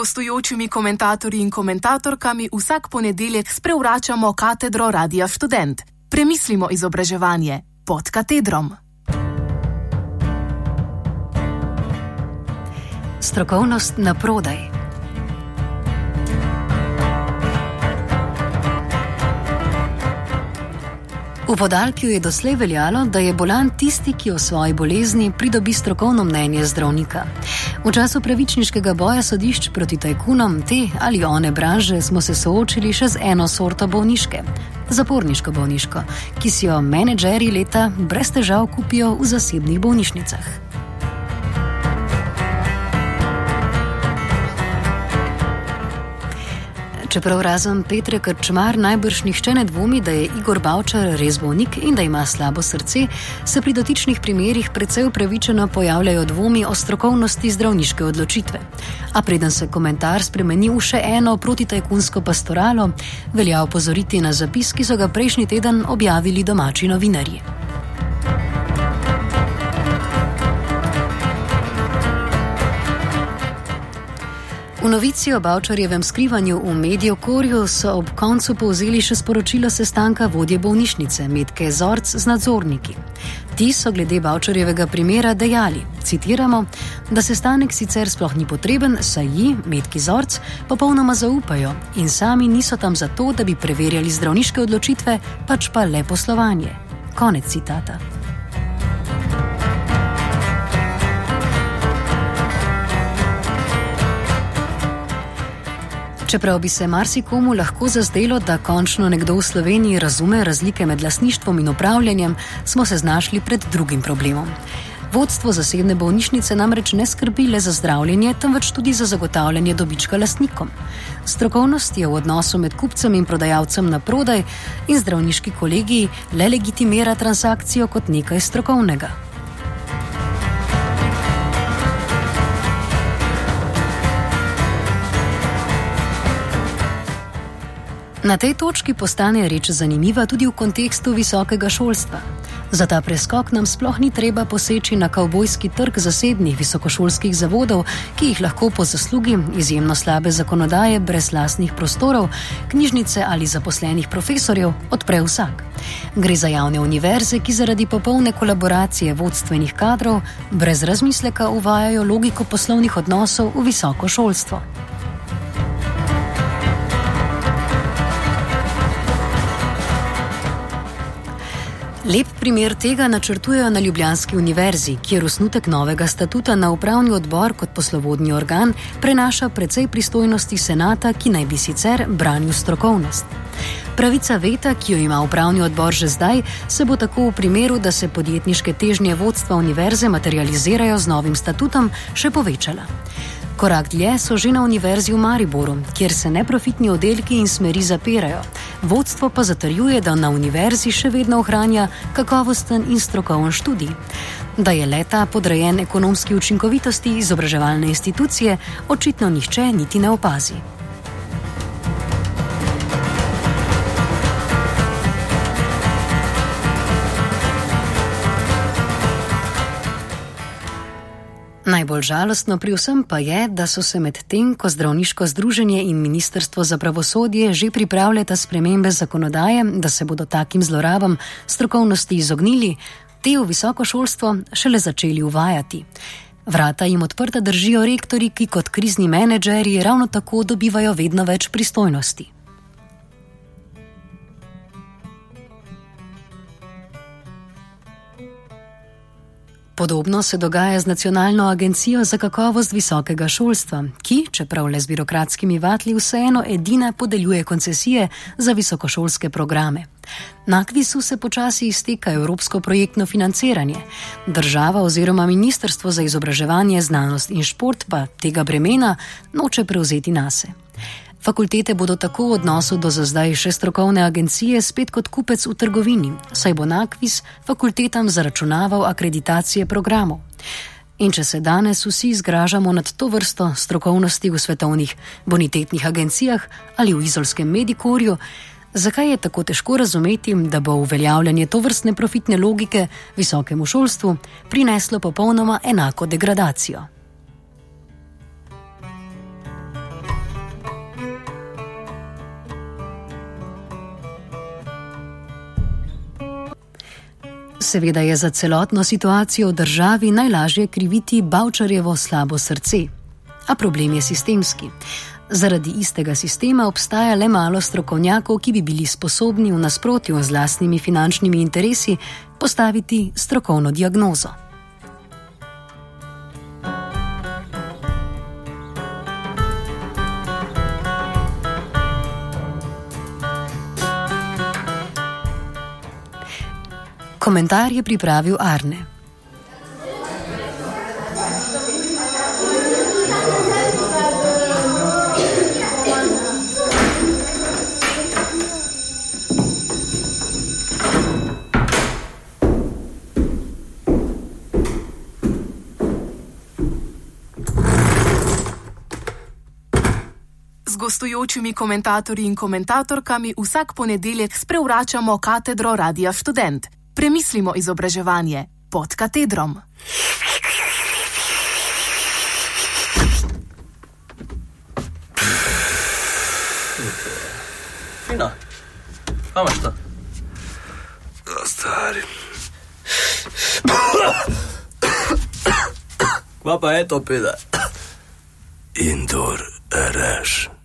gostujočimi komentatorji in komentatorkami vsak ponedeljek sprevračamo katedro Radia Student. Premislimo izobraževanje pod katedrom. Strokovnost na prodaj. V podaljku je doslej veljalo, da je bolan tisti, ki o svoji bolezni pridobi strokovno mnenje zdravnika. V času pravičniškega boja sodišč proti tajkunom te ali one branže smo se soočili še z eno sorto bolniške, zaporniško bolniško, ki si jo menedžeri leta brez težav kupijo v zasebnih bolnišnicah. Čeprav razen Petra Krčmar najbrž nihče ne dvomi, da je Igor Bavčar res bolnik in da ima slabo srce, se pri dotičnih primerjih precej upravičeno pojavljajo dvomi o strokovnosti zdravniške odločitve. A preden se komentar spremeni v še eno protitajkunsko pastoralo, velja opozoriti na zapis, ki so ga prejšnji teden objavili domači novinarji. V novici o Bavčarjevem skrivanju v medijev Korju so ob koncu povzeli še sporočilo sestanka vodje bolnišnice Medke Zorc z nadzorniki. Ti so glede Bavčarjevega primera dejali, citiramo, da sestanek sicer sploh ni potreben, saj ji, Medki Zorc, popolnoma zaupajo in sami niso tam zato, da bi preverjali zdravniške odločitve, pač pa le poslovanje. Konec citata. Čeprav bi se marsikomu lahko zazdelo, da končno nekdo v Sloveniji razume razlike med lasništvom in upravljanjem, smo se znašli pred drugim problemom. Vodstvo zasebne bolnišnice namreč ne skrbi le za zdravljenje, temveč tudi za zagotavljanje dobička lastnikom. Strokovnost je v odnosu med kupcem in prodajalcem na prodaj in zdravniški kolegiji le legitimira transakcijo kot nekaj strokovnega. Na tej točki postane reč zanimiva tudi v kontekstu visokega šolstva. Za ta preskok nam sploh ni treba poseči na kavbojski trg zasebnih visokošolskih zavodov, ki jih lahko po zaslugi izjemno slabe zakonodaje, brez lastnih prostorov, knjižnice ali zaposlenih profesorjev odpre vsak. Gre za javne univerze, ki zaradi popolne kolaboracije vodstvenih kadrov brez razmisleka uvajajo logiko poslovnih odnosov v visoko šolstvo. Lep primer tega načrtujejo na Ljubljanski univerzi, kjer osnutek novega statuta na upravni odbor kot poslovodni organ prenaša precej pristojnosti senata, ki naj bi sicer branil strokovnost. Pravica veta, ki jo ima upravni odbor že zdaj, se bo tako v primeru, da se podjetniške težnje vodstva univerze materializirajo z novim statutom, še povečala. Korak dlje so že na Univerzi v Mariboru, kjer se neprofitni oddelki in smeri zapirajo. Vodstvo pa zatrjuje, da na univerzi še vedno ohranja kakovosten in strokoven študij. Da je leta podrejen ekonomski učinkovitosti izobraževalne institucije, očitno nihče niti ne opazi. Najbolj žalostno pri vsem pa je, da so se med tem, ko zdravniško združenje in Ministrstvo za pravosodje že pripravljata spremembe zakonodaje, da se bodo takim zlorabam strokovnosti izognili, te v visoko šolstvo šele začeli uvajati. Vrata jim odprta držijo rektori, ki kot krizni menedžeri ravno tako dobivajo vedno več pristojnosti. Podobno se dogaja z Nacionalno agencijo za kakovost visokega šolstva, ki, čeprav le z birokratskimi vatli, vseeno edina podeljuje koncesije za visokošolske programe. Na kvisu se počasi izteka evropsko projektno financiranje. Država oziroma Ministrstvo za izobraževanje, znanost in šport pa tega bremena noče prevzeti nase. Fakultete bodo tako v odnosu do za zdaj še strokovne agencije spet kot kupec v trgovini, saj bo nakvis fakultetam zaračunaval akreditacije programov. In če se danes vsi zgražamo nad to vrsto strokovnosti v svetovnih bonitetnih agencijah ali v izolskem medikorju, zakaj je tako težko razumeti, da bo uveljavljanje to vrstne profitne logike visokemu šolstvu prineslo popolnoma enako degradacijo? Seveda je za celotno situacijo v državi najlažje kriviti Bavčarjevo slabo srce. A problem je sistemski. Zaradi istega sistema obstaja le malo strokovnjakov, ki bi bili sposobni v nasprotju z lastnimi finančnimi interesi postaviti strokovno diagnozo. Komentar je pripravil Arne. Gostujočimi komentatorji in komentatorkami vsak ponedeljek sprevračamo katedro Radia Student. Premislimo izobraževanje pod katedrom. Fino. Kaj imaš to? Stari. Kva pa je to pida? Indor reš.